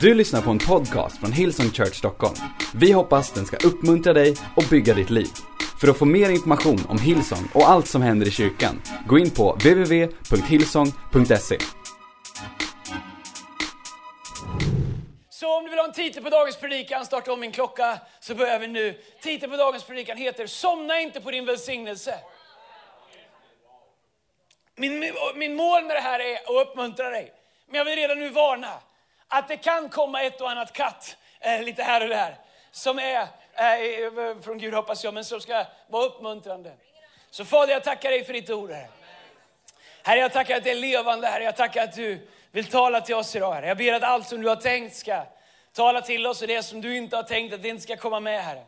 Du lyssnar på en podcast från Hillsong Church Stockholm. Vi hoppas den ska uppmuntra dig och bygga ditt liv. För att få mer information om Hillsong och allt som händer i kyrkan, gå in på www.hillsong.se. Så om du vill ha en titel på dagens predikan, starta om min klocka, så börjar vi nu. Titeln på dagens predikan heter Somna inte på din välsignelse. Min, min mål med det här är att uppmuntra dig. Men jag vill redan nu varna att det kan komma ett och annat katt eh, lite här och där. Som är eh, eh, från Gud hoppas jag, men som ska vara uppmuntrande. Så Fader, jag tackar dig för ditt ord. Herre. Herre, jag tackar att det är levande. Herre, jag tackar att du vill tala till oss idag. Herre. Jag ber att allt som du har tänkt ska tala till oss och det som du inte har tänkt att det inte ska komma med, Herre.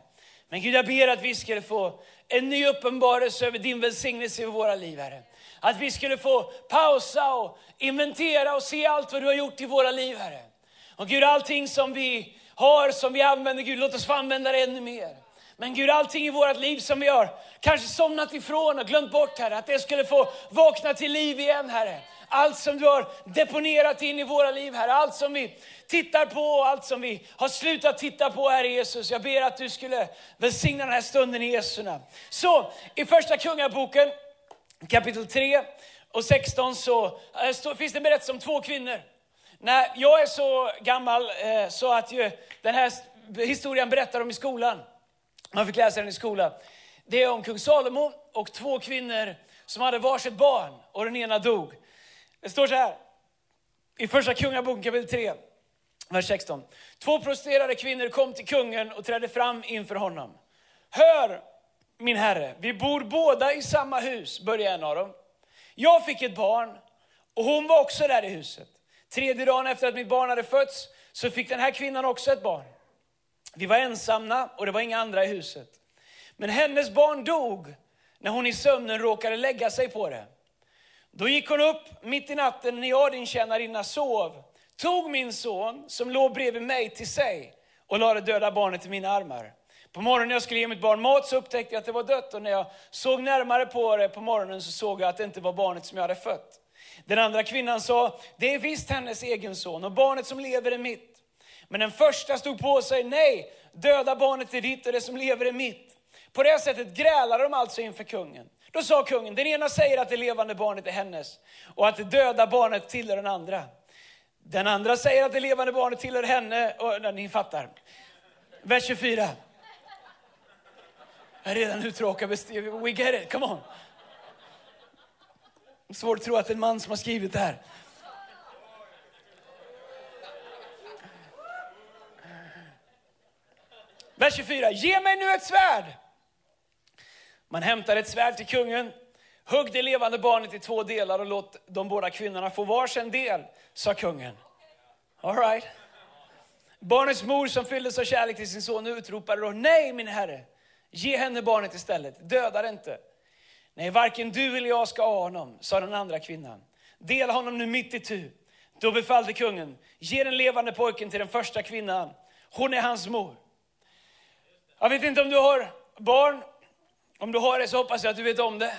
Men Gud, jag ber att vi skulle få en ny uppenbarelse över din välsignelse i våra liv, Herre. Att vi skulle få pausa och inventera och se allt vad du har gjort i våra liv, Herre. Och Gud, allting som vi har, som vi använder, Gud, låt oss få använda det ännu mer. Men Gud, allting i vårt liv som vi har kanske somnat ifrån och glömt bort, Herre, att det skulle få vakna till liv igen, Herre. Allt som du har deponerat in i våra liv, Herre. Allt som vi tittar på och allt som vi har slutat titta på, Herre Jesus. Jag ber att du skulle välsigna den här stunden i Jesu namn. Så, i första Kungaboken, kapitel 3 och 16 så eh, finns det en berättelse om två kvinnor. När jag är så gammal eh, så att ju, den här historien berättar om i skolan. Man fick läsa den i skolan. Det är om kung Salomo och två kvinnor som hade varsitt barn och den ena dog. Det står så här i första kungaboken kapitel 3, vers 16. Två prostituerade kvinnor kom till kungen och trädde fram inför honom. Hör min herre, vi bor båda i samma hus, började en av dem. Jag fick ett barn och hon var också där i huset. Tredje dagen efter att mitt barn hade fötts så fick den här kvinnan också ett barn. Vi var ensamma och det var inga andra i huset. Men hennes barn dog när hon i sömnen råkade lägga sig på det. Då gick hon upp mitt i natten när jag, din tjänarinna, sov, tog min son som låg bredvid mig till sig och lade döda barnet i mina armar. På morgonen när jag skulle ge mitt barn mat så upptäckte jag att det var dött och när jag såg närmare på det på morgonen så såg jag att det inte var barnet som jag hade fött. Den andra kvinnan sa, det är visst hennes egen son och barnet som lever är mitt. Men den första stod på sig, nej, döda barnet är ditt och det som lever är mitt. På det sättet grälade de alltså inför kungen. Då sa kungen, den ena säger att det levande barnet är hennes och att det döda barnet tillhör den andra. Den andra säger att det levande barnet tillhör henne, och ni fattar. Vers 24. Jag är redan uttråkad, we get it, come on. Svårt att tro att det är en man som har skrivit det här. Vers 24. Ge mig nu ett svärd. Man hämtar ett svärd till kungen, hugg det levande barnet i två delar och låt de båda kvinnorna få varsin del, sa kungen. All right. Barnets mor som fylldes av kärlek till sin son utropade då, nej min herre, ge henne barnet istället, döda det inte. Nej, varken du eller jag ska ha honom, sa den andra kvinnan. Dela honom nu mitt i tu. Då befallde kungen, ge den levande pojken till den första kvinnan. Hon är hans mor. Jag vet inte om du har barn. Om du har det så hoppas jag att du vet om det.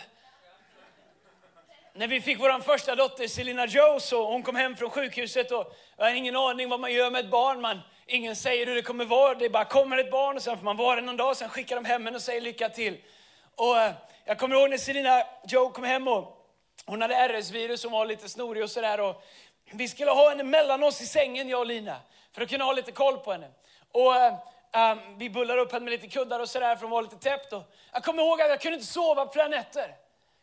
När vi fick vår första dotter Selina Joe så hon kom hem från sjukhuset och jag har ingen aning vad man gör med ett barn. Man, ingen säger hur det kommer vara. Det bara kommer ett barn och sen får man vara någon dag. Sen skickar de hem henne och säger lycka till. Och eh, jag kommer ihåg när Selina Joe kom hem och hon hade RS-virus hon var lite snorig och sådär. Vi skulle ha henne mellan oss i sängen, jag och Lina, för att kunna ha lite koll på henne. Och um, vi bullade upp henne med lite kuddar och sådär för hon var lite täppt. Och jag kommer ihåg att jag kunde inte sova på flera nätter.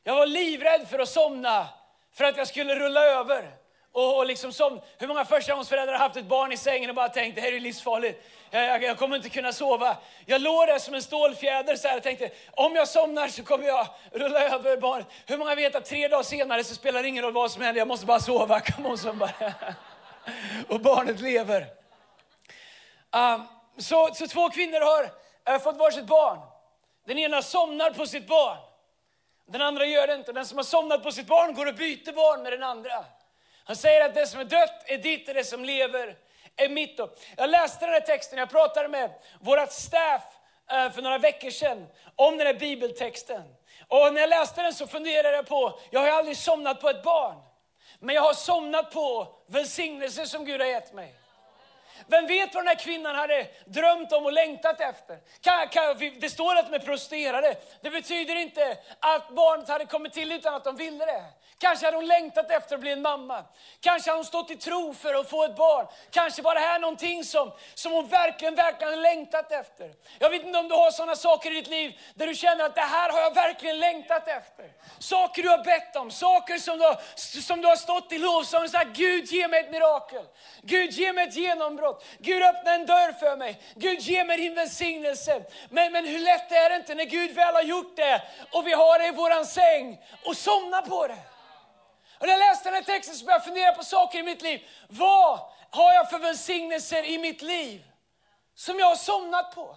Jag var livrädd för att somna, för att jag skulle rulla över. Och, och liksom som, hur många förstagångsföräldrar har haft ett barn i sängen och bara tänkt det här är livsfarligt. Jag, jag, jag, kommer inte kunna sova. Jag låg där som en stålfjäder så här och tänkte om jag somnar så kommer jag rulla över barnet. Hur många vet att tre dagar senare så spelar det ingen roll vad som händer, jag måste bara sova. Come on, som bara. och barnet lever. Um, så, så två kvinnor har uh, fått varsitt barn. Den ena somnar på sitt barn. Den andra gör det inte. Den som har somnat på sitt barn går och byter barn med den andra. Han säger att det som är dött är ditt och det som lever är mitt. Jag läste den här texten, jag pratade med vårt staff eh, för några veckor sedan om den här bibeltexten. Och när jag läste den så funderade jag på, jag har aldrig somnat på ett barn. Men jag har somnat på välsignelser som Gud har gett mig. Vem vet vad den här kvinnan hade drömt om och längtat efter? Kan, kan, det står att de är prostituerade. Det betyder inte att barnet hade kommit till utan att de ville det. Kanske hade hon längtat efter att bli en mamma. Kanske hade hon stått i tro för att få ett barn. Kanske var det här någonting som, som hon verkligen, verkligen längtat efter. Jag vet inte om du har sådana saker i ditt liv där du känner att det här har jag verkligen längtat efter. Saker du har bett om, saker som du har, som du har stått i lovsång och sagt Gud ge mig ett mirakel. Gud ge mig ett genombrott. Gud öppna en dörr för mig. Gud ge mig din välsignelse. Men, men hur lätt är det inte när Gud väl har gjort det och vi har det i våran säng och somnar på det. Och när jag läste den här texten så började jag fundera på saker i mitt liv. Vad har jag för välsignelser i mitt liv som jag har somnat på?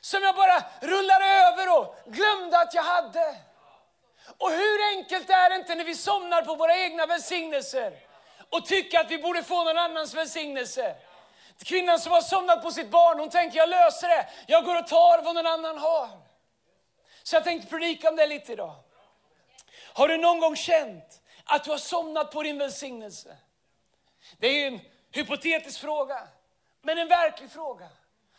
Som jag bara rullade över och glömde att jag hade. Och hur enkelt är det inte när vi somnar på våra egna välsignelser och tycka att vi borde få någon annans välsignelse. Kvinnan som har somnat på sitt barn, hon tänker jag löser det. Jag går och tar vad någon annan har. Så jag tänkte predika om det lite idag. Har du någon gång känt att du har somnat på din välsignelse. Det är en hypotetisk fråga, men en verklig fråga.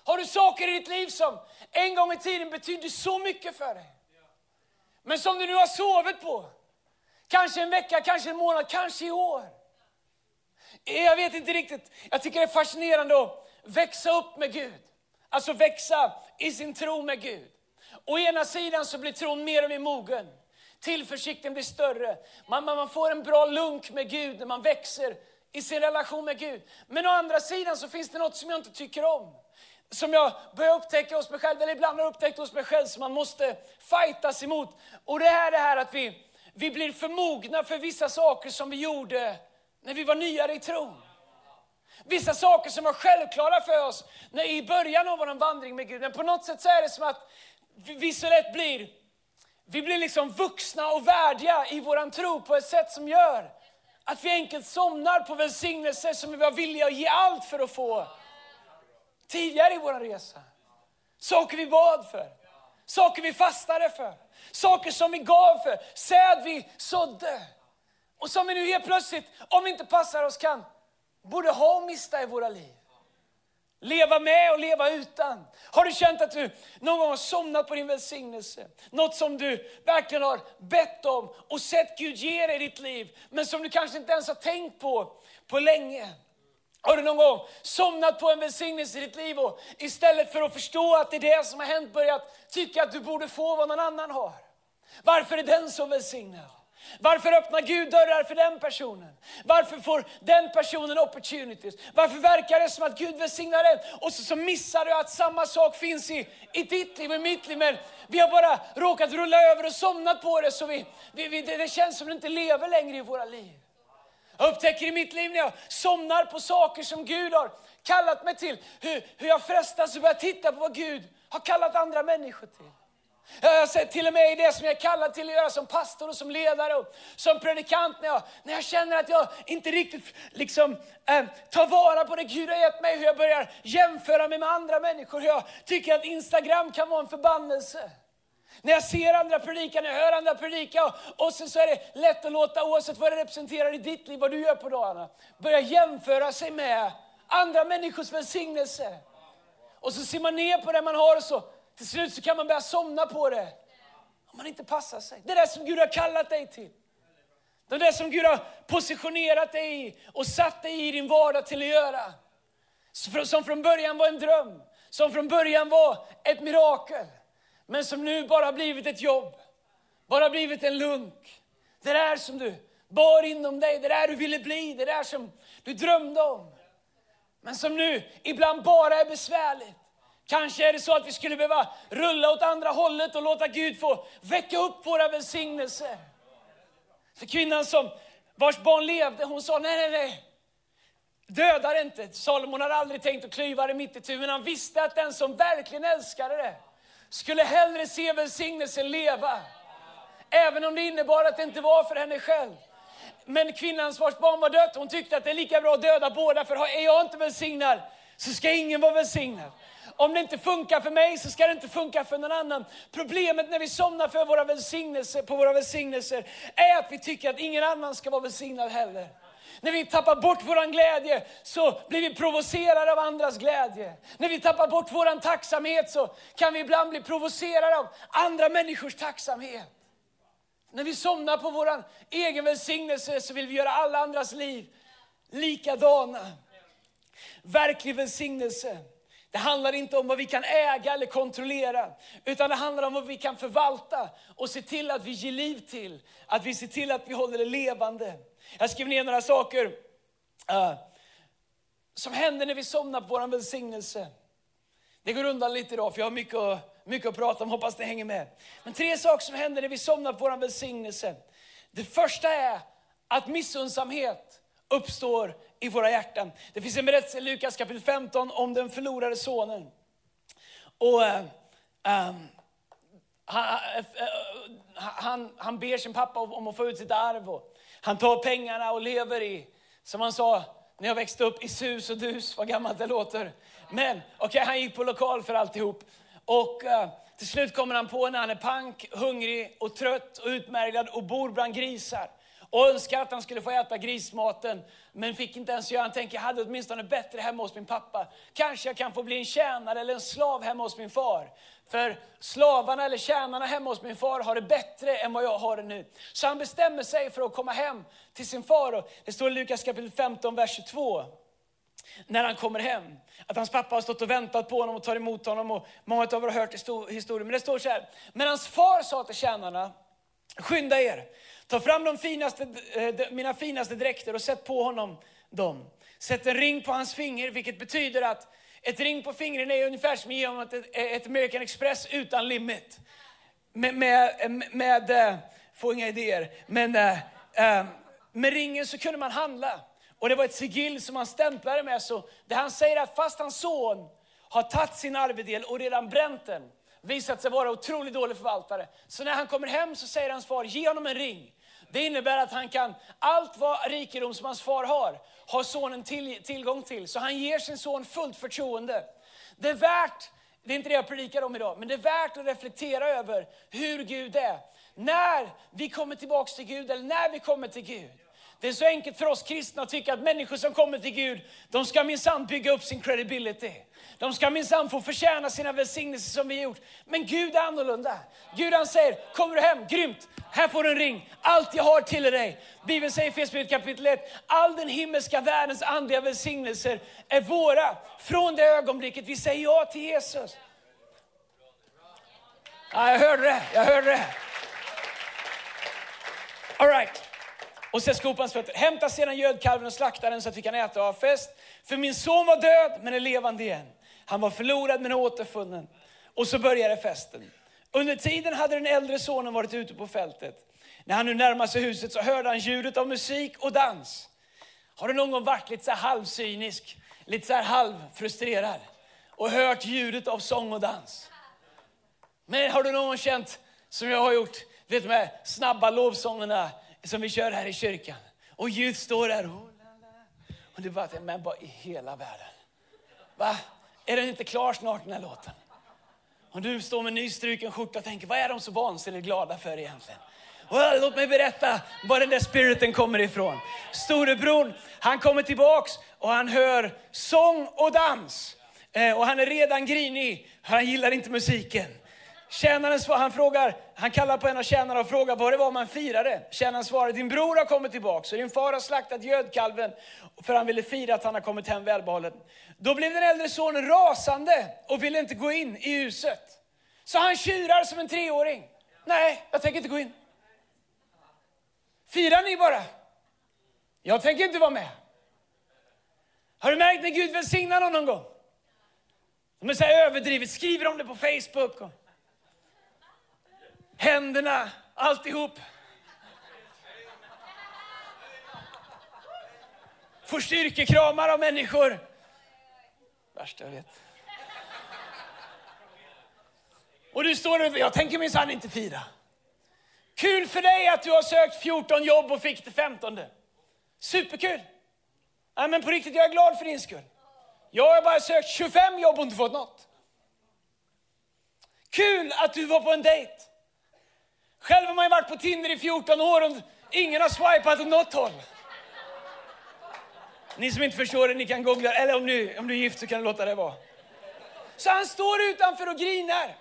Har du saker i ditt liv som en gång i tiden betydde så mycket för dig, men som du nu har sovit på? Kanske en vecka, kanske en månad, kanske i år. Eh, jag vet inte riktigt. Jag tycker det är fascinerande att växa upp med Gud. Alltså växa i sin tro med Gud. Å ena sidan så blir tron mer och mer mogen. Tillförsikten blir större. Man, man, man får en bra lunk med Gud när man växer i sin relation med Gud. Men å andra sidan så finns det något som jag inte tycker om. Som jag börjar upptäcka hos mig själv, eller ibland har upptäckt hos mig själv, som man måste fightas emot. Och det är det här att vi, vi blir för mogna för vissa saker som vi gjorde när vi var nyare i tron. Vissa saker som var självklara för oss när, i början av vår vandring med Gud. Men på något sätt så är det som att vi så lätt blir vi blir liksom vuxna och värdiga i vår tro på ett sätt som gör att vi enkelt somnar på välsignelser som vi var villiga att ge allt för att få tidigare i vår resa. Saker vi bad för, saker vi fastade för, saker som vi gav för, säd vi sådde. Och som vi nu helt plötsligt, om vi inte passar oss, kan både ha och mista i våra liv. Leva med och leva utan. Har du känt att du någon gång har somnat på din välsignelse? Något som du verkligen har bett om och sett Gud ge dig i ditt liv, men som du kanske inte ens har tänkt på på länge. Har du någon gång somnat på en välsignelse i ditt liv och istället för att förstå att det är det som har hänt börjat tycka att du borde få vad någon annan har? Varför är den så välsignad? Varför öppnar Gud dörrar för den personen? Varför får den personen opportunities? Varför verkar det som att Gud välsignar den och så, så missar du att samma sak finns i, i ditt liv och i mitt liv. Men vi har bara råkat rulla över och somnat på det så vi, vi, vi det, det känns som att det inte lever längre i våra liv. Jag upptäcker i mitt liv när jag somnar på saker som Gud har kallat mig till, hur, hur jag frestas att börja titta på vad Gud har kallat andra människor till. Jag har sett till och med i det som jag är kallad till att göra som pastor och som ledare och som predikant. När jag, när jag känner att jag inte riktigt liksom, eh, tar vara på det Gud har gett mig. Hur jag börjar jämföra mig med andra människor. Hur jag tycker att Instagram kan vara en förbannelse. När jag ser andra predika, när jag hör andra predika och, och sen så är det lätt att låta, oavsett vad det representerar i ditt liv, vad du gör på dagarna, börja jämföra sig med andra människors välsignelse. Och så ser man ner på det man har och så till slut så kan man börja somna på det. Om man inte passar sig. Det är det som Gud har kallat dig till. Det är det som Gud har positionerat dig i och satt dig i din vardag till att göra. Som från början var en dröm, som från början var ett mirakel. Men som nu bara blivit ett jobb, bara blivit en lunk. Det där som du bar inom dig, det där du ville bli, det där som du drömde om. Men som nu ibland bara är besvärligt. Kanske är det så att vi skulle behöva rulla åt andra hållet och låta Gud få väcka upp våra välsignelser. För kvinnan som vars barn levde, hon sa nej, nej, nej. Döda det inte. Salomon hade aldrig tänkt att klyva det mitt i men han visste att den som verkligen älskade det skulle hellre se välsignelsen leva. Även om det innebar att det inte var för henne själv. Men kvinnan vars barn var dött, hon tyckte att det är lika bra att döda båda, för är jag inte välsignad så ska ingen vara välsignad. Om det inte funkar för mig så ska det inte funka för någon annan. Problemet när vi somnar för våra välsignelser, på våra välsignelser är att vi tycker att ingen annan ska vara välsignad heller. När vi tappar bort vår glädje så blir vi provocerade av andras glädje. När vi tappar bort vår tacksamhet så kan vi ibland bli provocerade av andra människors tacksamhet. När vi somnar på vår egen välsignelse så vill vi göra alla andras liv likadana. Verklig välsignelse. Det handlar inte om vad vi kan äga eller kontrollera, utan det handlar om vad vi kan förvalta och se till att vi ger liv till. Att vi ser till att vi håller det levande. Jag skrev ner några saker uh, som händer när vi somnar på vår välsignelse. Det går undan lite idag, för jag har mycket att, mycket att prata om, hoppas ni hänger med. Men tre saker som händer när vi somnar på vår välsignelse. Det första är att missunnsamhet uppstår i våra hjärtan. Det finns en berättelse i Lukas kapitel 15 om den förlorade sonen. Och, äh, äh, han, han, han ber sin pappa om att få ut sitt arv. Och han tar pengarna och lever i, som han sa när jag växte upp, i sus och dus, vad gammalt det låter. Men okej, okay, han gick på lokal för alltihop. Och uh, till slut kommer han på när han är pank, hungrig och trött och utmärglad och bor bland grisar och önskar att han skulle få äta grismaten, men fick inte ens göra. Han tänker, jag hade åtminstone bättre hemma hos min pappa. Kanske jag kan få bli en tjänare eller en slav hemma hos min far. För slavarna eller tjänarna hemma hos min far har det bättre än vad jag har det nu. Så han bestämmer sig för att komma hem till sin far. Och det står i Lukas kapitel 15, vers 22 när han kommer hem. Att hans pappa har stått och väntat på honom och tar emot honom. Och många av er har hört historien. Men det står så här. Men hans far sa till tjänarna, skynda er, Ta fram de finaste, eh, mina finaste dräkter och sätt på honom dem. Sätt en ring på hans finger, vilket betyder att ett ring på fingret är ungefär som att ge ett, ett American Express utan limit. Med, med, eh, med äh, få inga idéer, men äh, med ringen så kunde man handla. Och det var ett sigill som han stämplade med. Så det han säger att fast hans son har tagit sin arvedel och redan bränt den, visat sig vara otroligt dålig förvaltare. Så när han kommer hem så säger hans far, ge honom en ring. Det innebär att han kan, allt vad rikedom som hans far har, har sonen till, tillgång till. Så han ger sin son fullt förtroende. Det är värt, det är inte det jag predikar om idag, men det är värt att reflektera över hur Gud är. När vi kommer tillbaks till Gud, eller när vi kommer till Gud. Det är så enkelt för oss kristna att tycka att människor som kommer till Gud, de ska minsann bygga upp sin credibility. De ska minsann få förtjäna sina välsignelser som vi har gjort. Men Gud är annorlunda. Gud han säger, kommer du hem, grymt, här får du en ring. Allt jag har till dig. Bibeln säger i Fesbrevet kapitel 1, all den himmelska världens andliga välsignelser är våra från det ögonblicket vi säger ja till Jesus. Ja, jag hörde det, jag hörde det. All right. Och sen skopans fötter. Hämta sedan gödkalven och slakta den så att vi kan äta och ha fest. För min son var död men är levande igen. Han var förlorad men är återfunnen. Och så började festen. Under tiden hade den äldre sonen varit ute på fältet. När han nu närmade sig huset så hörde han ljudet av musik och dans. Har du någon gång varit lite så här halvcynisk, lite så här halvfrustrerad och hört ljudet av sång och dans? Men har du någon gång känt, som jag har gjort, vet de här snabba lovsångerna som vi kör här i kyrkan. Och ljud står där. Oh, och du bara, men vad i hela världen? Va? Är den inte klar snart den här låten? Och du står med nystruken skjorta och tänker, vad är de så vansinnigt glada för egentligen? Well, låt mig berätta var den där spiriten kommer ifrån. Storebror, han kommer tillbaks och han hör sång och dans. Eh, och han är redan grinig, han gillar inte musiken. Tjänaren han frågar, han kallar på en av tjänarna och frågar vad det var man firade. Tjänaren svarar, din bror har kommit tillbaka och din far har slaktat gödkalven för han ville fira att han har kommit hem välbehållen. Då blev den äldre sonen rasande och ville inte gå in i huset. Så han tjurar som en treåring. Nej, jag tänker inte gå in. Firar ni bara. Jag tänker inte vara med. Har du märkt när Gud välsignar någon någon gång? De är så här överdrivet, skriver om det på Facebook. Och händerna, alltihop. Får styrkekramar av människor. Värsta jag vet. Och du står och jag tänker minsann inte fira. Kul för dig att du har sökt 14 jobb och fick det 15. Superkul. Ja, men på riktigt, jag är glad för din skull. Jag har bara sökt 25 jobb och inte fått något. Kul att du var på en dejt. Själv har man ju varit på Tinder i 14 år och ingen har swipat åt något håll. Ni som inte förstår det, ni kan googla. Eller om du, om du är gift så kan du låta det vara. Så han står utanför och grinar.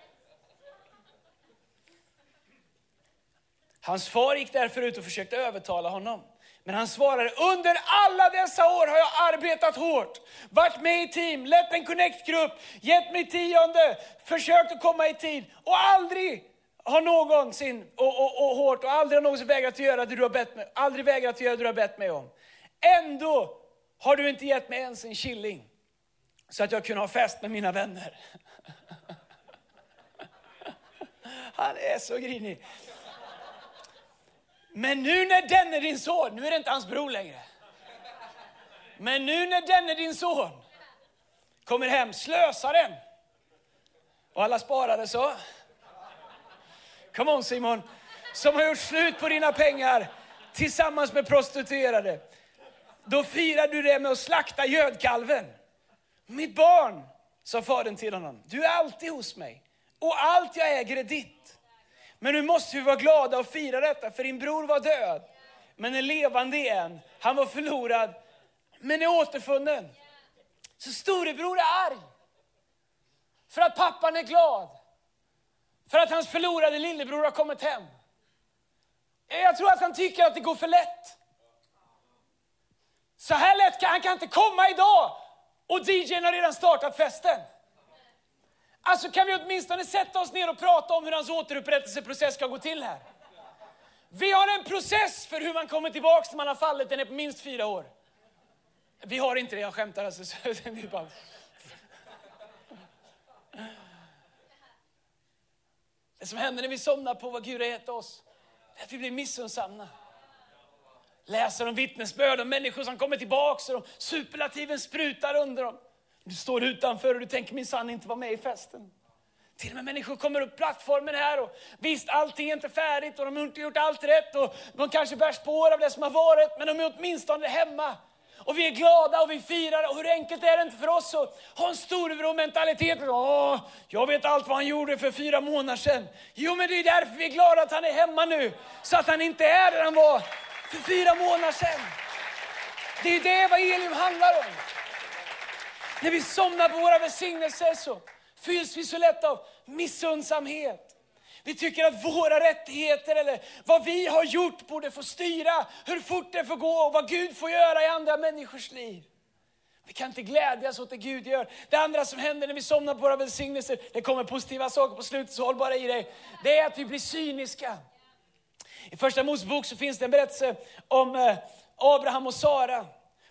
Hans far gick därför ut och försökte övertala honom. Men han svarade, under alla dessa år har jag arbetat hårt, varit med i team, lett en connect-grupp, gett mig tionde, försökt att komma i tid och aldrig har någonsin, och, och, och hårt, och aldrig har någonsin vägrat att göra det du har bett mig, aldrig vägrat att göra det du har bett mig om. Ändå har du inte gett mig ens en killing så att jag kunde ha fest med mina vänner. Han är så grinig. Men nu när den är din son, nu är det inte hans bror längre. Men nu när den är din son kommer hem, slösar den. Och alla sparade så. Come on Simon, som har gjort slut på dina pengar tillsammans med prostituerade. Då firar du det med att slakta gödkalven. Mitt barn, sa fadern till honom, du är alltid hos mig och allt jag äger är ditt. Men nu måste vi vara glada och fira detta, för din bror var död, men är levande igen. Han var förlorad, men är återfunnen. Så storebror är arg. För att pappan är glad. För att hans förlorade lillebror har kommit hem. Jag tror att han tycker att det går för lätt. Så här lätt kan han kan inte komma idag och DJn har redan startat festen. Alltså kan vi åtminstone sätta oss ner och prata om hur hans återupprättelseprocess ska gå till här. Vi har en process för hur man kommer tillbaka när man har fallit, den är på minst fyra år. Vi har inte det, jag skämtar alltså. Det som händer när vi somnar på vad Gud har gett oss, är att vi blir missunnsamma. Läser om vittnesbörd om människor som kommer tillbaka och superlativen sprutar under dem. Du står utanför och du tänker min sann inte vara med i festen. Till och med människor kommer upp plattformen här och visst, allting är inte färdigt och de har inte gjort allt rätt och de kanske bär spår av det som har varit, men de är åtminstone hemma. Och vi är glada och vi firar och hur enkelt är det inte för oss att ha en storebror-mentalitet. Åh, jag vet allt vad han gjorde för fyra månader sedan. Jo, men det är därför vi är glada att han är hemma nu, så att han inte är där han var för fyra månader sedan. Det är det evangelium handlar om. När vi somnar på våra välsignelser så fylls vi så lätt av missundsamhet. Vi tycker att våra rättigheter eller vad vi har gjort borde få styra hur fort det får gå och vad Gud får göra i andra människors liv. Vi kan inte glädjas åt det Gud gör. Det andra som händer när vi somnar på våra välsignelser, det kommer positiva saker på slutet, så håll bara i dig. Det är att vi blir cyniska. I första Mosebok så finns det en berättelse om eh, Abraham och Sara.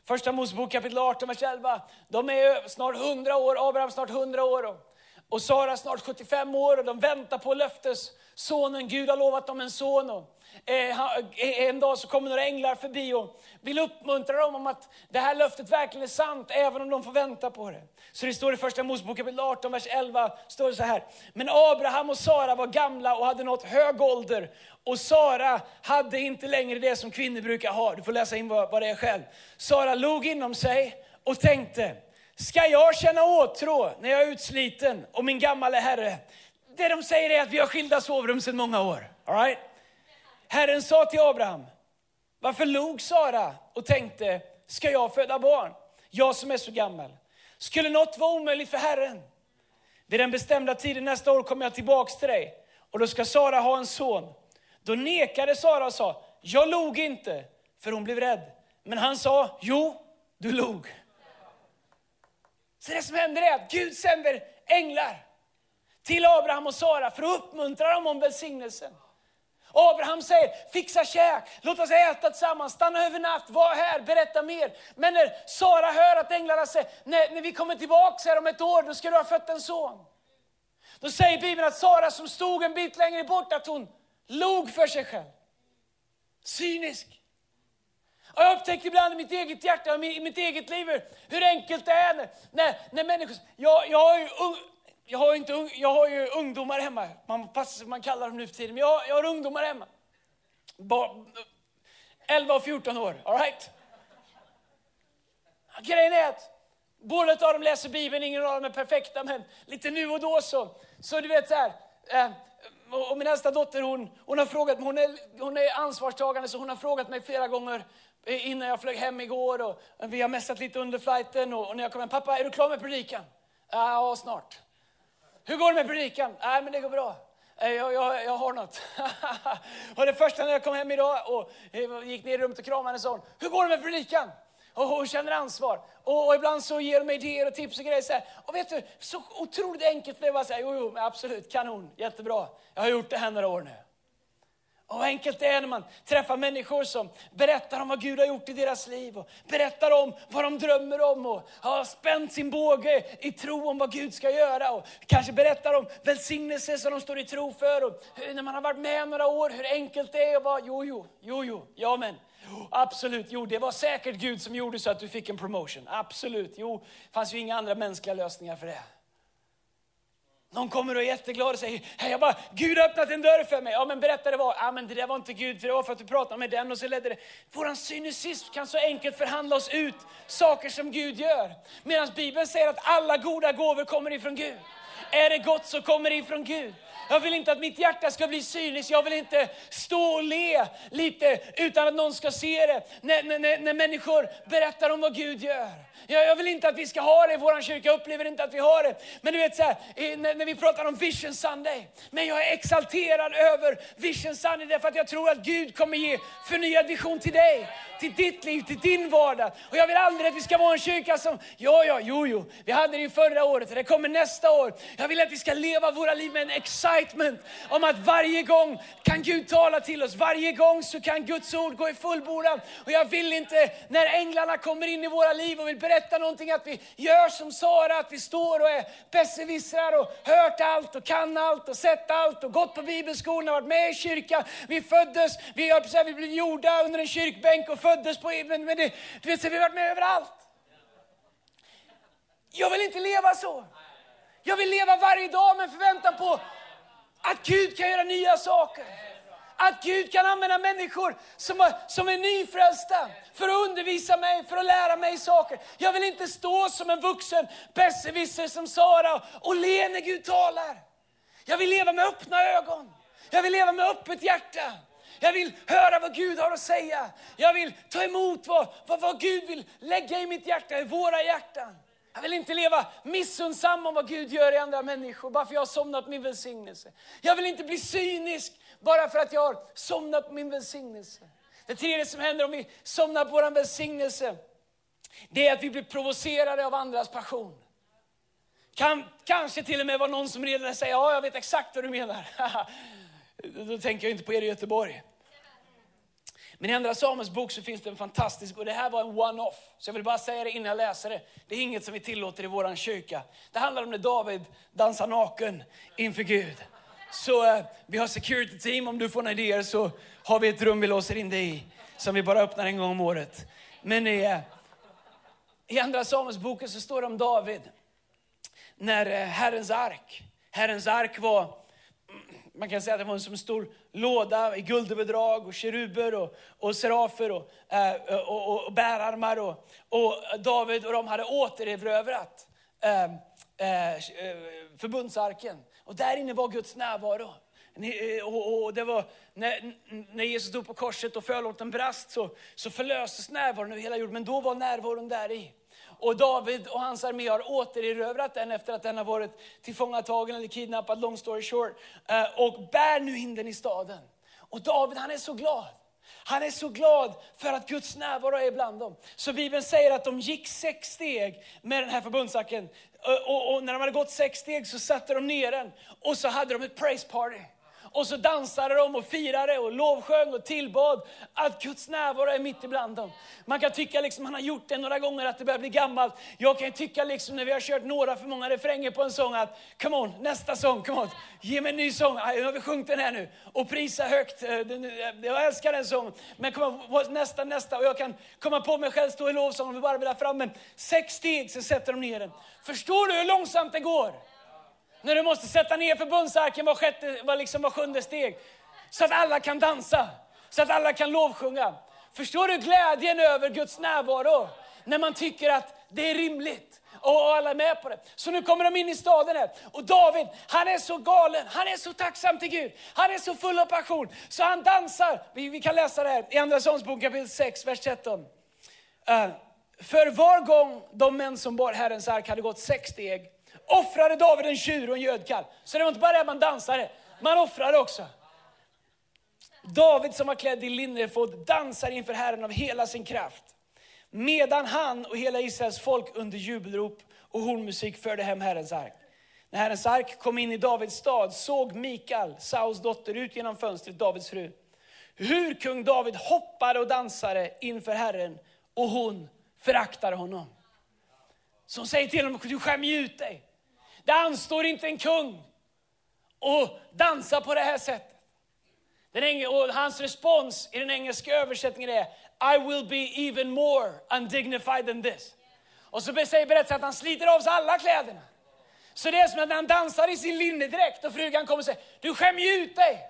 Första Mosebok kapitel 18, vers 11. De är snart 100 år, Abraham snart 100 år och Sara snart 75 år och de väntar på löftessonen. Gud har lovat dem en son. Och, eh, eh, en dag så kommer några änglar förbi och vill uppmuntra dem om att det här löftet verkligen är sant, även om de får vänta på det. Så det står i första Mosebok kapitel 18, vers 11, står det så här. Men Abraham och Sara var gamla och hade nått hög ålder. Och Sara hade inte längre det som kvinnor brukar ha. Du får läsa in vad, vad det är själv. Sara log inom sig och tänkte, Ska jag känna åtrå när jag är utsliten och min gamla herre? Det de säger är att vi har skilda sovrum sedan många år. All right? Herren sa till Abraham, varför log Sara och tänkte, ska jag föda barn? Jag som är så gammal. Skulle något vara omöjligt för Herren? Vid den bestämda tiden nästa år kommer jag tillbaks till dig och då ska Sara ha en son. Då nekade Sara och sa, jag log inte, för hon blev rädd. Men han sa, jo, du log. Så det som händer är att Gud sänder änglar till Abraham och Sara för att uppmuntra dem om välsignelsen. Abraham säger, fixa käk, låt oss äta tillsammans, stanna över natt, var här, berätta mer. Men när Sara hör att änglarna säger, när, när vi kommer tillbaka här om ett år, då ska du ha fött en son. Då säger Bibeln att Sara som stod en bit längre bort, att hon log för sig själv. Cynisk. Och jag upptäcker ibland i mitt eget hjärta, i mitt eget liv, hur enkelt det är när, när, när människor... Jag, jag, har ju, jag, har inte, jag har ju ungdomar hemma, man, pass, man kallar dem nu för tiden, men jag, jag har ungdomar hemma. Ba, 11 och 14 år, all right? Grejen är att båda av dem läser Bibeln, ingen av dem är perfekta, men lite nu och då så, så du vet så här, eh, och min äldsta dotter hon, hon har frågat hon är, hon är ansvarstagande så hon har frågat mig flera gånger, innan jag flög hem igår och vi har mässat lite under flighten och, och när jag kom hem, pappa är du klar med predikan? Ja, snart. Hur går det med predikan? Nej, men det går bra. Eh, jag, jag, jag har något. och det första när jag kom hem idag och eh, gick ner i rummet och kramade henne sa hur går det med predikan? Och hon känner ansvar. Och, och, ibland så ger de idéer och tips och grejer. Så här. Och vet du, så otroligt enkelt blev det bara så här. jo, jo, absolut, kanon, jättebra. Jag har gjort det här några år nu. Och vad enkelt det är när man träffar människor som berättar om vad Gud har gjort i deras liv och berättar om vad de drömmer om och har spänt sin båge i tro om vad Gud ska göra och kanske berättar om välsignelse som de står i tro för och när man har varit med några år hur enkelt det är att vara, jo, jo, jo, jo, ja men. Absolut, jo det var säkert Gud som gjorde så att du fick en promotion. Absolut, jo, det fanns ju inga andra mänskliga lösningar för det. Någon kommer och är jätteglad och säger, jag bara, Gud har öppnat en dörr för mig. Ja men berätta det var, ja men det där var inte Gud, för det var för att du pratade med den och så ledde det. Våran cynism kan så enkelt förhandla oss ut saker som Gud gör. Medan Bibeln säger att alla goda gåvor kommer ifrån Gud. Är det gott så kommer det ifrån Gud. Jag vill inte att mitt hjärta ska bli cyniskt. Jag vill inte stå och le lite utan att någon ska se det. När, när, när människor berättar om vad Gud gör. Jag, jag vill inte att vi ska ha det i vår kyrka. Jag upplever inte att vi har det. Men du vet så här, när, när vi pratar om Vision Sunday. Men jag är exalterad över Vision Sunday därför att jag tror att Gud kommer ge förnyad vision till dig till ditt liv, till din vardag. Och jag vill aldrig att vi ska vara en kyrka som, ja, ja, jo, jo, vi hade det ju förra året och det kommer nästa år. Jag vill att vi ska leva våra liv med en excitement om att varje gång kan Gud tala till oss. Varje gång så kan Guds ord gå i fullbordan. Och jag vill inte när änglarna kommer in i våra liv och vill berätta någonting att vi gör som Sara, att vi står och är besserwissrar och hört allt och kan allt och sett allt och gått på bibelskolan och varit med i kyrkan. Vi föddes, vi, vi blev gjorda under en kyrkbänk och föddes på, men, men det, du vet, så vi har varit med överallt. Jag vill inte leva så. Jag vill leva varje dag med förväntan på att Gud kan göra nya saker. Att Gud kan använda människor som, som är nyfrälsta för att undervisa mig, för att lära mig saker. Jag vill inte stå som en vuxen besserwisser som Sara och le när Gud talar. Jag vill leva med öppna ögon. Jag vill leva med öppet hjärta. Jag vill höra vad Gud har att säga. Jag vill ta emot vad, vad, vad Gud vill lägga i mitt hjärta, i våra hjärtan. Jag vill inte leva missunnsam om vad Gud gör i andra människor, bara för jag har somnat min välsignelse. Jag vill inte bli cynisk bara för att jag har somnat min välsignelse. Det tredje som händer om vi somnar på vår välsignelse, det är att vi blir provocerade av andras passion. Kan, kanske till och med var någon som redan säger, ja jag vet exakt vad du menar. Då tänker jag inte på er i Göteborg. Men i Andra Samuels bok så finns det en fantastisk, och det här var en one-off. Så jag vill bara säga det innan jag läser det. Det är inget som vi tillåter i vår kyrka. Det handlar om när David dansar naken inför Gud. Så eh, vi har security team, om du får några idéer så har vi ett rum vi låser in dig i. Som vi bara öppnar en gång om året. Men eh, i Andra Samuelsboken så står det om David. När eh, Herrens ark, Herrens ark var man kan säga att det var som en stor låda i guldöverdrag och keruber och, och serafer och, eh, och, och, och bärarmar. Och, och David och de hade återerövrat ehm, eh, eh, förbundsarken. Och där inne var Guds närvaro. Eh, och, och det var, när, när Jesus stod på korset och förlåten brast så, så förlöstes närvaron över hela jorden. Men då var närvaron där i. Och David och hans armé har återerövrat den efter att den har varit tillfångatagen eller kidnappad, long story short. Eh, och bär nu in den i staden. Och David han är så glad. Han är så glad för att Guds närvaro är bland dem. Så Bibeln säger att de gick sex steg med den här förbundsacken. Och, eh, och, och när de hade gått sex steg så satte de ner den och så hade de ett praise party. Och så dansade de och firade och lovsjöng och tillbad att Guds närvaro är mitt ibland dem. Man kan tycka liksom, han har gjort det några gånger att det börjar bli gammalt. Jag kan tycka liksom när vi har kört några för många refränger på en sång att come on, nästa sång, come on. Ge mig en ny sång. Nu har vi sjungit den här nu. Och prisa högt. Eh, eh, jag älskar den sången. Men kom on, nästa, nästa. Och jag kan komma på mig själv stå i lovsång och vi bara vill ha fram en sex steg, så sätter de ner den. Förstår du hur långsamt det går? När du måste sätta ner förbundsarken var, sjätte, var, liksom var sjunde steg. Så att alla kan dansa, så att alla kan lovsjunga. Förstår du glädjen över Guds närvaro? När man tycker att det är rimligt och alla är med på det. Så nu kommer de in i staden här. Och David, han är så galen, han är så tacksam till Gud. Han är så full av passion, så han dansar. Vi, vi kan läsa det här i Andra Sångsbok kapitel 6, vers 13. Uh, eh, för var gång de män som bar Herrens ark hade gått sex steg, offrade David en tjur och en gödkalv. Så det var inte bara det att man dansade, man offrade också. David som var klädd i linnefod dansar inför Herren av hela sin kraft. Medan han och hela Israels folk under jubelrop och hornmusik förde hem Herrens ark. När Herrens ark kom in i Davids stad såg Mikael, Sauls dotter, ut genom fönstret, Davids fru. Hur kung David hoppade och dansade inför Herren och hon föraktade honom. Som säger till honom, du skämmer ut dig. Det anstår inte en kung att dansa på det här sättet. Den och hans respons i den engelska översättningen är I will be even more undignified than this. Och så säger berättelsen att han sliter av sig alla kläderna. Så det är som att när han dansar i sin linnedräkt och frugan kommer och säger, du skämmer ju ut dig.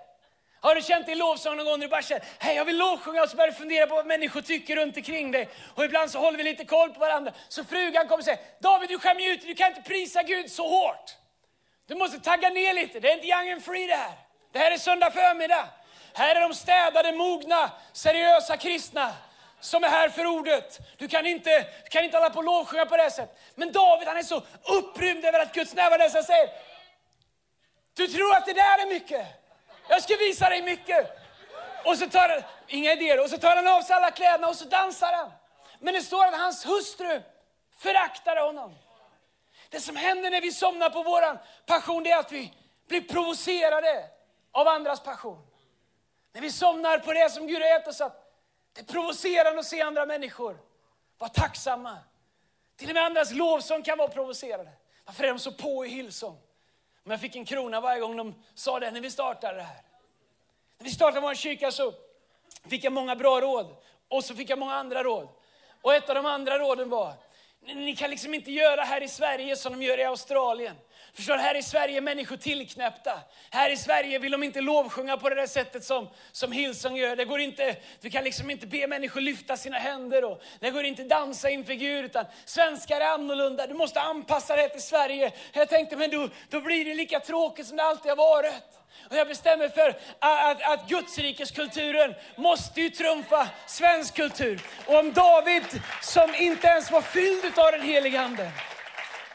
Har du känt i lovsång någon gång när du bara känner, hej jag vill lovsjunga och så börjar du fundera på vad människor tycker runt omkring dig. Och ibland så håller vi lite koll på varandra. Så frugan kommer och säger, David du skämmer ut dig, du kan inte prisa Gud så hårt. Du måste tagga ner lite, det är inte young and free det här. Det här är söndag förmiddag. Här är de städade, mogna, seriösa kristna som är här för ordet. Du kan inte, du kan inte hålla på och lovsjunga på det sättet. Men David han är så upprymd över att Guds närvaro är så säger, du tror att det där är mycket? Jag ska visa dig mycket. Och så tar han, inga idéer, och så tar han av sig alla kläderna och så dansar han. Men det står att hans hustru föraktade honom. Det som händer när vi somnar på våran passion, det är att vi blir provocerade av andras passion. När vi somnar på det som Gud har gett oss, att det är provocerande att se andra människor vara tacksamma. Till och med andras lovsång kan vara provocerande. Varför är de så på i Hillsong? Men jag fick en krona varje gång de sa det när vi startade det här. När vi startade vår kyrka så fick jag många bra råd och så fick jag många andra råd. Och ett av de andra råden var, ni kan liksom inte göra här i Sverige som de gör i Australien. Förstår du, här i Sverige är människor tillknäppta. Här i Sverige vill de inte lovsjunga på det där sättet som, som Hillsong gör. Det går inte, du kan liksom inte be människor lyfta sina händer och det går inte dansa inför Gud. Utan svenskar är annorlunda, du måste anpassa dig till Sverige. Jag tänkte, men då, då blir det lika tråkigt som det alltid har varit. Och jag bestämmer för att, att, att Gudsrikeskulturen måste ju trumfa svensk kultur. Och om David, som inte ens var fylld av den helige Ande,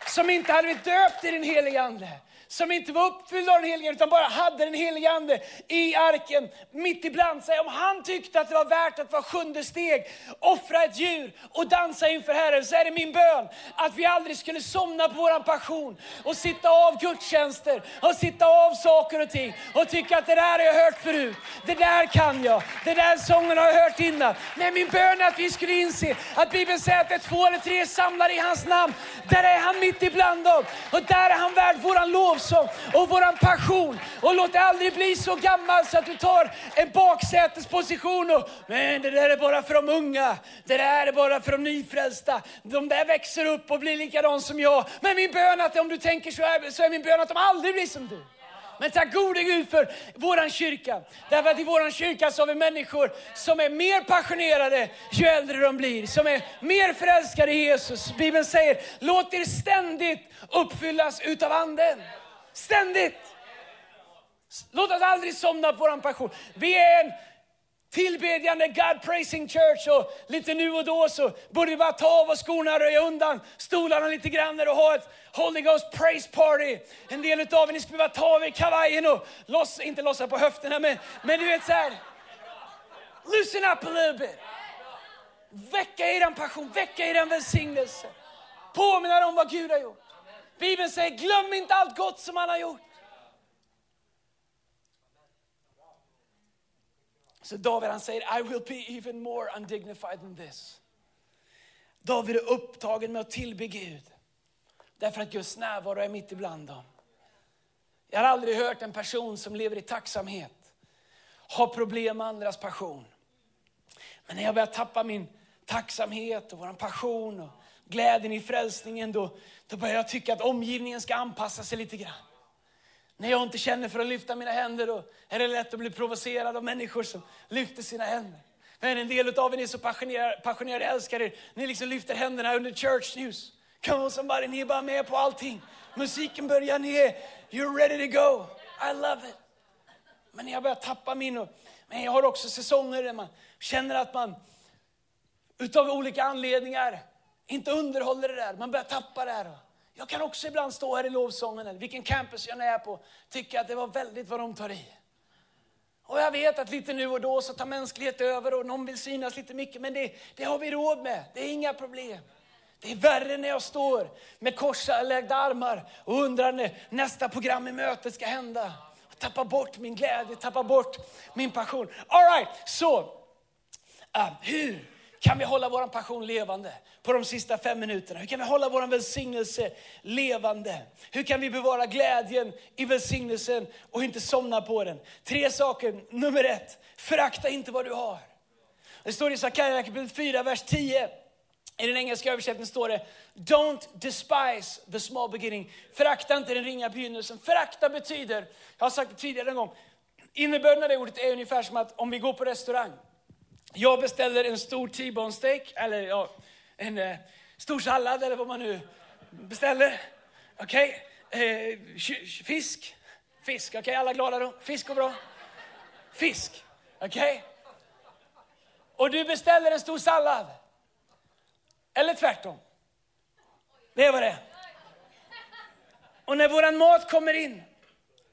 som inte hade blivit döpt i den helige Ande, som inte var uppfylld av den helige Ande, utan bara hade den helige Ande i arken mitt ibland sig. Om han tyckte att det var värt att vara sjunde steg, offra ett djur och dansa inför Herren, så är det min bön att vi aldrig skulle somna på våran passion och sitta av gudstjänster och sitta av saker och ting och tycka att det där har jag hört förut, det där kan jag, det där sången har jag hört innan. Nej, min bön är att vi skulle inse att Bibeln säger att det är två eller tre samlade i hans namn, där är han mitt ibland dem och där är han värd våran lov lovsång och våran passion. Och låt det aldrig bli så gammal så att du tar en baksätesposition och, men det där är bara för de unga, det där är bara för de nyfrälsta. De där växer upp och blir likadan som jag. Men min bön att om du tänker så är, så är min bön att de aldrig blir som du. Men tack gode Gud för våran kyrka. Därför att i våran kyrka så har vi människor som är mer passionerade ju äldre de blir. Som är mer förälskade i Jesus. Bibeln säger, låt er ständigt uppfyllas utav anden. Ständigt! Låt oss aldrig somna på vår passion. Vi är en tillbedjande God praising church och lite nu och då så borde vi bara ta av oss skorna, röja undan stolarna lite grann och ha ett Holy Ghost praise party. En del utav er, ni skulle bara ta av er kavajen och loss, inte lossa på höfterna men, men du vet så här. Loosen up a little bit. Väcka er passion, väcka er välsignelse. Påminna om vad Gud har gjort. Bibeln säger, glöm inte allt gott som han har gjort. Så David han säger, I will be even more undignified than this. David är upptagen med att tillbe Gud. Därför att Guds närvaro är mitt ibland dem. Jag har aldrig hört en person som lever i tacksamhet ha problem med andras passion. Men när jag börjar tappa min tacksamhet och vår passion och glädjen i frälsningen, då, då börjar jag tycka att omgivningen ska anpassa sig lite grann. När jag inte känner för att lyfta mina händer då är det lätt att bli provocerad av människor som lyfter sina händer. Men en del av er är så passionerade, passionerade er, ni liksom lyfter händerna under church news. Come on somebody, ni är bara med på allting. Musiken börjar, ni är, you're ready to go. I love it. Men jag börjar tappa min... Men jag har också säsonger där man känner att man utav olika anledningar inte underhåller det där. Man börjar tappa det här. Jag kan också ibland stå här i lovsången, eller vilken campus jag är på, tycka att det var väldigt vad de tar i. Och jag vet att lite nu och då så tar mänsklighet över och någon vill synas lite mycket, men det, det har vi råd med. Det är inga problem. Det är värre när jag står med korslagda armar och undrar när nästa program i mötet ska hända. Och tappar bort min glädje, tappar bort min passion. All right, så uh, hur kan vi hålla vår passion levande på de sista fem minuterna? Hur kan vi hålla vår välsignelse levande? Hur kan vi bevara glädjen i välsignelsen och inte somna på den? Tre saker. Nummer ett, förakta inte vad du har. Det står i Sakarja kapitel 4, vers 10. I den engelska översättningen står det Don't despise the small beginning. Förakta inte den ringa begynnelsen. Förakta betyder, jag har sagt det tidigare en gång, innebörden av det ordet är ungefär som att om vi går på restaurang. Jag beställer en stor T-bone steak, eller ja, en eh, stor sallad eller vad man nu beställer. Okej, okay. eh, fisk. Fisk, okej okay. alla glada då? Fisk går bra. Fisk, okej. Okay. Och du beställer en stor sallad. Eller tvärtom. Det är vad det är. Och när våran mat kommer in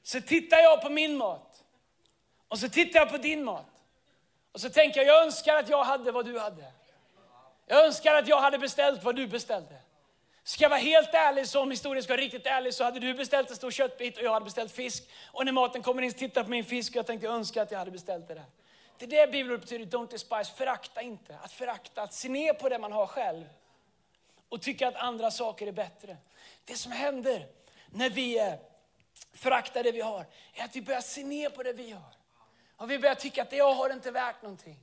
så tittar jag på min mat. Och så tittar jag på din mat. Och så tänker jag, jag önskar att jag hade vad du hade. Jag önskar att jag hade beställt vad du beställde. Ska jag vara helt ärlig, så om historien ska vara riktigt ärlig, så hade du beställt en stor köttbit och jag hade beställt fisk. Och när maten kommer in, tittar på min fisk och jag tänkte, jag önskar att jag hade beställt det där. Det är det Bibeln betyder, don't despise, förakta inte. Att förakta, att se ner på det man har själv. Och tycka att andra saker är bättre. Det som händer när vi eh, föraktar det vi har, är att vi börjar se ner på det vi har. Och vi börjar tycka att det jag har är inte värt någonting.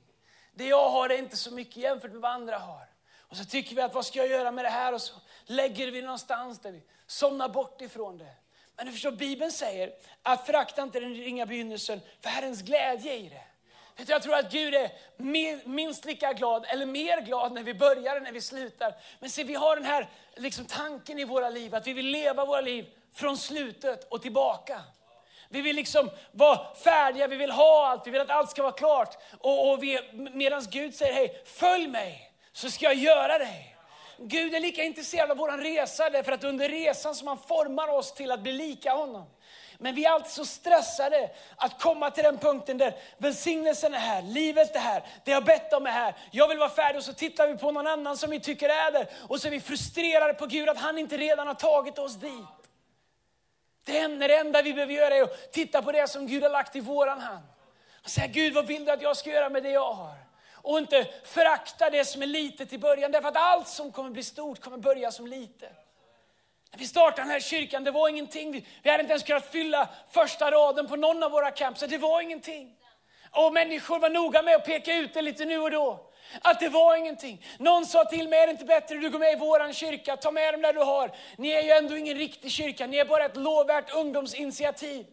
Det jag har är inte så mycket jämfört med vad andra har. Och så tycker vi att vad ska jag göra med det här? Och så lägger vi någonstans där vi somnar bort ifrån det. Men du förstår, Bibeln säger att förakta inte den ringa begynnelsen, för Herrens glädje i det. Jag tror att Gud är minst lika glad, eller mer glad när vi börjar än när vi slutar. Men se, vi har den här liksom, tanken i våra liv, att vi vill leva våra liv från slutet och tillbaka. Vi vill liksom vara färdiga, vi vill ha allt, vi vill att allt ska vara klart. Och, och Medan Gud säger, hej, följ mig, så ska jag göra dig. Gud är lika intresserad av vår resa, därför att under resan som han formar oss till att bli lika honom. Men vi är alltid så stressade att komma till den punkten där välsignelsen är här, livet är här, det jag bett om är här. Jag vill vara färdig och så tittar vi på någon annan som vi tycker är där. Och så är vi frustrerade på Gud att han inte redan har tagit oss dit. Det enda, det enda vi behöver göra är att titta på det som Gud har lagt i våran hand. Och säga, Gud vad vill du att jag ska göra med det jag har? Och inte förakta det som är litet i början, därför att allt som kommer bli stort kommer börja som litet. När vi startade den här kyrkan, det var ingenting. Vi hade inte ens kunnat fylla första raden på någon av våra camps. Det var ingenting. Och människor var noga med att peka ut det lite nu och då. Att det var ingenting. Någon sa till mig, är det inte bättre att du går med i våran kyrka? Ta med dem där du har. Ni är ju ändå ingen riktig kyrka, ni är bara ett lovvärt ungdomsinitiativ.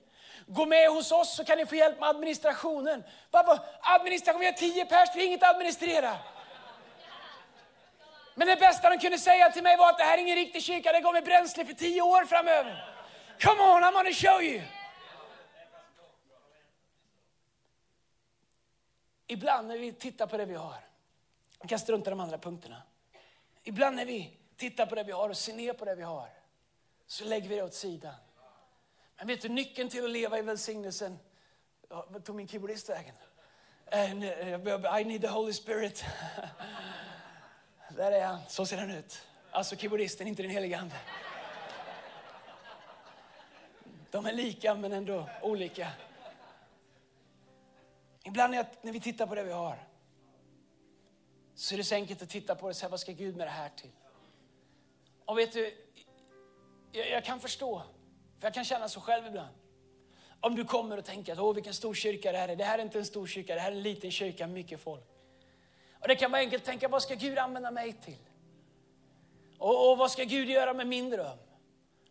Gå med hos oss så kan ni få hjälp med administrationen. Varför? Administration, vi har tio pers, vi har inget att administrera. Men det bästa de kunde säga till mig var att det här är ingen riktig kyrka, det går med bränsle för tio år framöver. Come on, I'm gonna show you. Ibland när vi tittar på det vi har, vi kan strunta i de andra punkterna. Ibland när vi tittar på det vi har och ser ner på det vi har, så lägger vi det åt sidan. Men vet du, nyckeln till att leva i välsignelsen, vad tog min keyboardist vägen? Eh, I need the Holy Spirit. Där är han, så ser han ut. Alltså keyboardisten, inte den helige Ande. De är lika men ändå olika. Ibland när vi tittar på det vi har så är det så enkelt att titta på det och säga, vad ska Gud med det här till? Och vet du, jag, jag kan förstå, för jag kan känna så själv ibland. Om du kommer och tänker att åh vilken stor kyrka det här är. Det här är inte en stor kyrka, det här är en liten kyrka, mycket folk. Och det kan vara enkelt att tänka, vad ska Gud använda mig till? Och, och vad ska Gud göra med min dröm?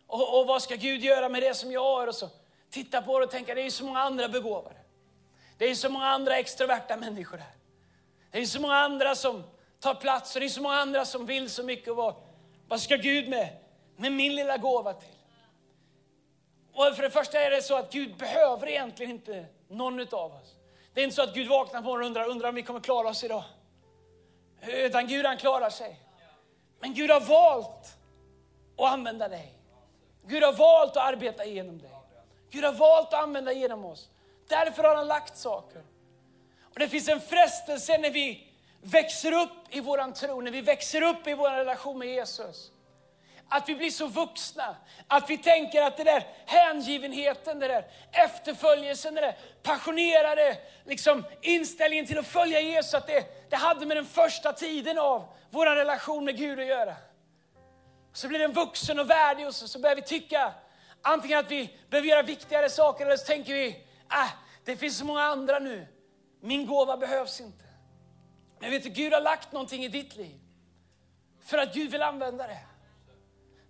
Och, och, vad ska Gud göra med det som jag har? Och så titta på det och tänka, det är ju så många andra begåvade. Det är så många andra extroverta människor här. Det är så många andra som tar plats och det är så många andra som vill så mycket och vad, Vad ska Gud med, med min lilla gåva till? Och för det första är det så att Gud behöver egentligen inte någon av oss. Det är inte så att Gud vaknar på morgonen och undrar, undrar om vi kommer klara oss idag. Utan Gud han klarar sig. Men Gud har valt att använda dig. Gud har valt att arbeta genom dig. Gud har valt att använda genom oss. Därför har han lagt saker. Och Det finns en frestelse när vi växer upp i våran tro, när vi växer upp i vår relation med Jesus. Att vi blir så vuxna, att vi tänker att det där hängivenheten, det där efterföljelsen, det där passionerade liksom, inställningen till att följa Jesus, att det, det hade med den första tiden av vår relation med Gud att göra. Så blir den vuxen och värdig och så, så börjar vi tycka antingen att vi behöver göra viktigare saker eller så tänker vi, äh, det finns så många andra nu. Min gåva behövs inte. Men vet du, Gud har lagt någonting i ditt liv. För att Gud vill använda det.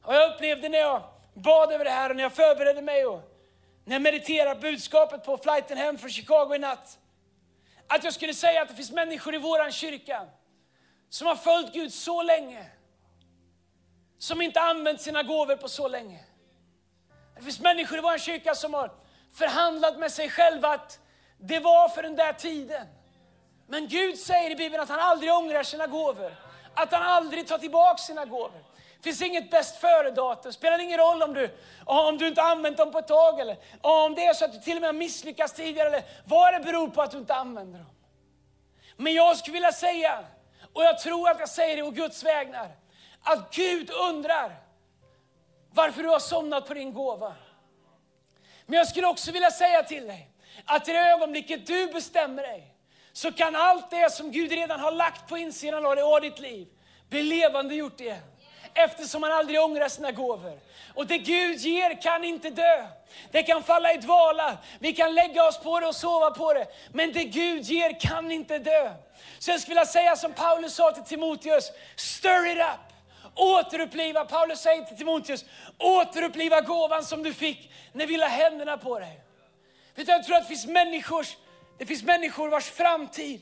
Och jag upplevde när jag bad över det här och när jag förberedde mig och när jag mediterade budskapet på flighten hem från Chicago i natt. Att jag skulle säga att det finns människor i våran kyrka som har följt Gud så länge. Som inte använt sina gåvor på så länge. Det finns människor i vår kyrka som har förhandlat med sig själva att det var för den där tiden. Men Gud säger i Bibeln att han aldrig ångrar sina gåvor. Att han aldrig tar tillbaka sina gåvor. Det finns inget bäst före-datum. spelar ingen roll om du, om du inte använt dem på ett tag eller om det är så att du till och med har misslyckats tidigare eller vad det beror på att du inte använder dem. Men jag skulle vilja säga, och jag tror att jag säger det å Guds vägnar, att Gud undrar varför du har somnat på din gåva. Men jag skulle också vilja säga till dig att i det ögonblicket du bestämmer dig så kan allt det som Gud redan har lagt på insidan av ditt liv bli levande gjort igen. Eftersom han aldrig ångrar sina gåvor. Och det Gud ger kan inte dö. Det kan falla i dvala, vi kan lägga oss på det och sova på det. Men det Gud ger kan inte dö. Så jag skulle vilja säga som Paulus sa till Timoteus, stir it up. Återuppliva, Paulus säger till Timoteus, återuppliva gåvan som du fick när vi la händerna på dig. Vet du, jag tror att det finns, människors, det finns människor vars framtid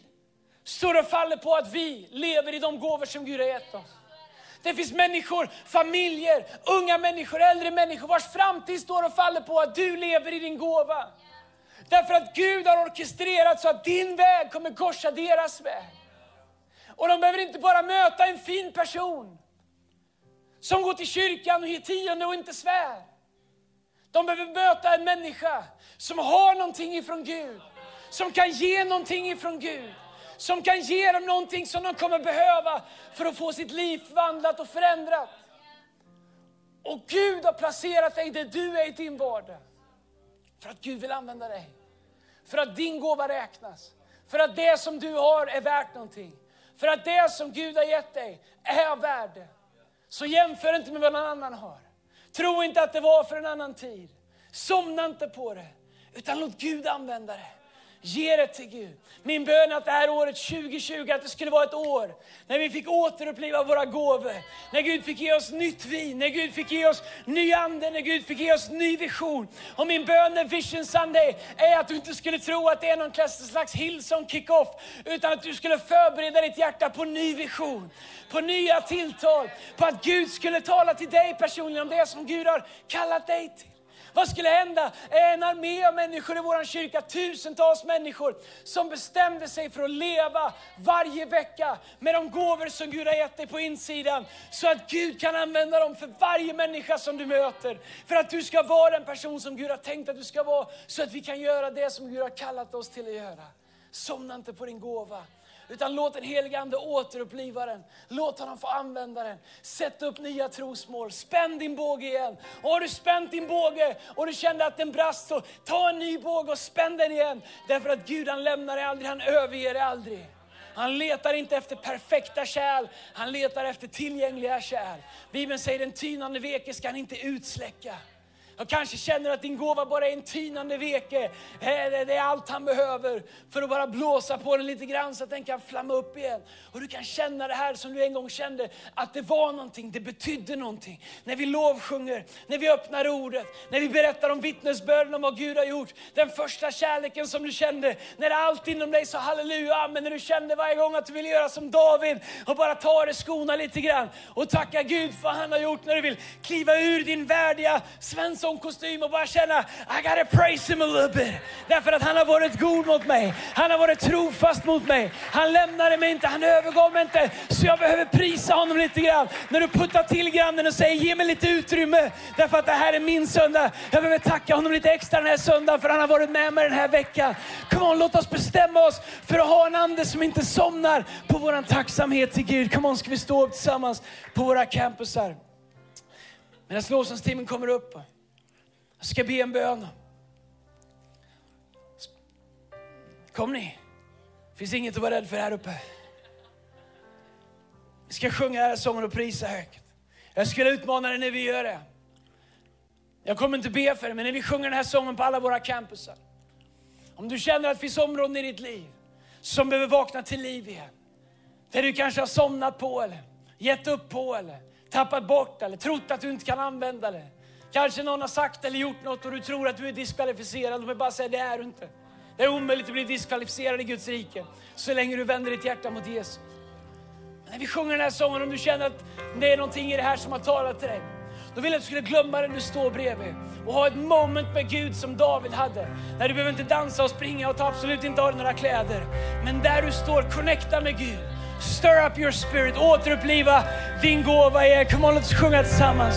står och faller på att vi lever i de gåvor som Gud har gett oss. Det finns människor, familjer, unga människor, äldre människor vars framtid står och faller på att du lever i din gåva. Därför att Gud har orkestrerat så att din väg kommer korsa deras väg. Och de behöver inte bara möta en fin person som går till kyrkan och ger tionde och inte svär. De behöver möta en människa som har någonting ifrån Gud, som kan ge någonting ifrån Gud, som kan ge dem någonting som de kommer behöva för att få sitt liv förvandlat och förändrat. Och Gud har placerat dig där du är i din vardag. För att Gud vill använda dig. För att din gåva räknas. För att det som du har är värt någonting. För att det som Gud har gett dig är av värde. Så jämför inte med vad någon annan har. Tro inte att det var för en annan tid. Somna inte på det, utan låt Gud använda det. Ge det till Gud. Min bön är att det här året 2020 att det skulle vara ett år när vi fick återuppliva våra gåvor. När Gud fick ge oss nytt vin, när Gud fick ge oss ny ande, när Gud fick ge oss ny vision. Och min bön när Vision Sunday är att du inte skulle tro att det är någon slags Hillsong kick-off, utan att du skulle förbereda ditt hjärta på ny vision, på nya tilltal, på att Gud skulle tala till dig personligen om det som Gud har kallat dig till. Vad skulle hända? En armé av människor i vår kyrka, tusentals människor som bestämde sig för att leva varje vecka med de gåvor som Gud har gett dig på insidan. Så att Gud kan använda dem för varje människa som du möter. För att du ska vara den person som Gud har tänkt att du ska vara. Så att vi kan göra det som Gud har kallat oss till att göra. Somna inte på din gåva. Utan låt den helige Ande återuppliva den. Låt honom få använda den. Sätt upp nya trosmål. Spänn din båge igen. Och har du spänt din båge och du kände att den brast, så ta en ny båge och spänn den igen. Därför att Gud han lämnar dig aldrig, han överger dig aldrig. Han letar inte efter perfekta kärl, han letar efter tillgängliga kärl. Bibeln säger den tynande veke ska han inte utsläcka. Jag kanske känner att din gåva bara är en tynande veke. Eh, det är allt han behöver för att bara blåsa på den lite grann så att den kan flamma upp igen. Och du kan känna det här som du en gång kände, att det var någonting, det betydde någonting. När vi lovsjunger, när vi öppnar ordet, när vi berättar om vittnesbörden om vad Gud har gjort. Den första kärleken som du kände, när allt inom dig sa halleluja, men när du kände varje gång att du ville göra som David och bara ta det skorna lite grann och tacka Gud för vad han har gjort. När du vill kliva ur din värdiga sån kostym och bara känna, I gotta praise him a little bit. Därför att han har varit god mot mig, han har varit trofast mot mig. Han lämnade mig inte, han övergav mig inte. Så jag behöver prisa honom lite grann. När du puttar till grannen och säger, ge mig lite utrymme. Därför att det här är min söndag. Jag behöver tacka honom lite extra den här söndagen för han har varit med mig den här veckan. Come on, låt oss bestämma oss för att ha en ande som inte somnar på våran tacksamhet till Gud. Come on, ska vi stå upp tillsammans på våra campusar. Medan lovsångstimmen kommer upp. Jag ska be en bön. Kom ni. Det finns inget att vara rädd för här uppe. Vi ska sjunga här sången och prisa högt. Jag skulle utmana dig när vi gör det. Jag kommer inte be för det, men när vi sjunger den här sången på alla våra campusar. Om du känner att det finns områden i ditt liv som behöver vakna till liv igen. Där du kanske har somnat på eller gett upp på eller tappat bort eller trott att du inte kan använda det. Kanske någon har sagt eller gjort något och du tror att du är diskvalificerad. Låt mig bara säga, det är du inte. Det är omöjligt att bli diskvalificerad i Guds rike så länge du vänder ditt hjärta mot Jesus. Men när vi sjunger den här sången, om du känner att det är någonting i det här som har talat till dig, då vill jag att du skulle glömma den du står bredvid och ha ett moment med Gud som David hade. Där du behöver inte dansa och springa och ta absolut inte av några kläder. Men där du står, connecta med Gud. Stir up your spirit, återuppliva din gåva i er. Låt oss sjunga tillsammans.